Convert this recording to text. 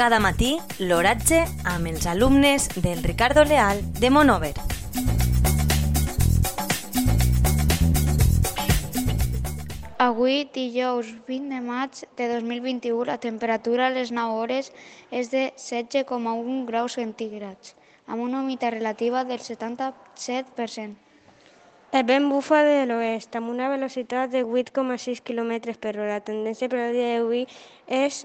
Cada matí, l'oratge amb els alumnes del Ricardo Leal de Monover. Avui, dijous 20 de maig de 2021, la temperatura a les 9 hores és de 16,1 graus centígrads, amb una humitat relativa del 77%. El vent bufa de l'oest amb una velocitat de 8,6 km per hora. La tendència per al dia d'avui és